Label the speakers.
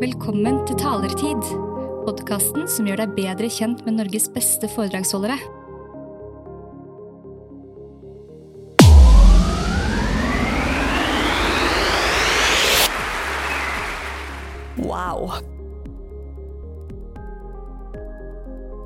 Speaker 1: Velkommen til Talertid, podkasten som gjør deg bedre kjent med Norges beste foredragsholdere.
Speaker 2: Wow.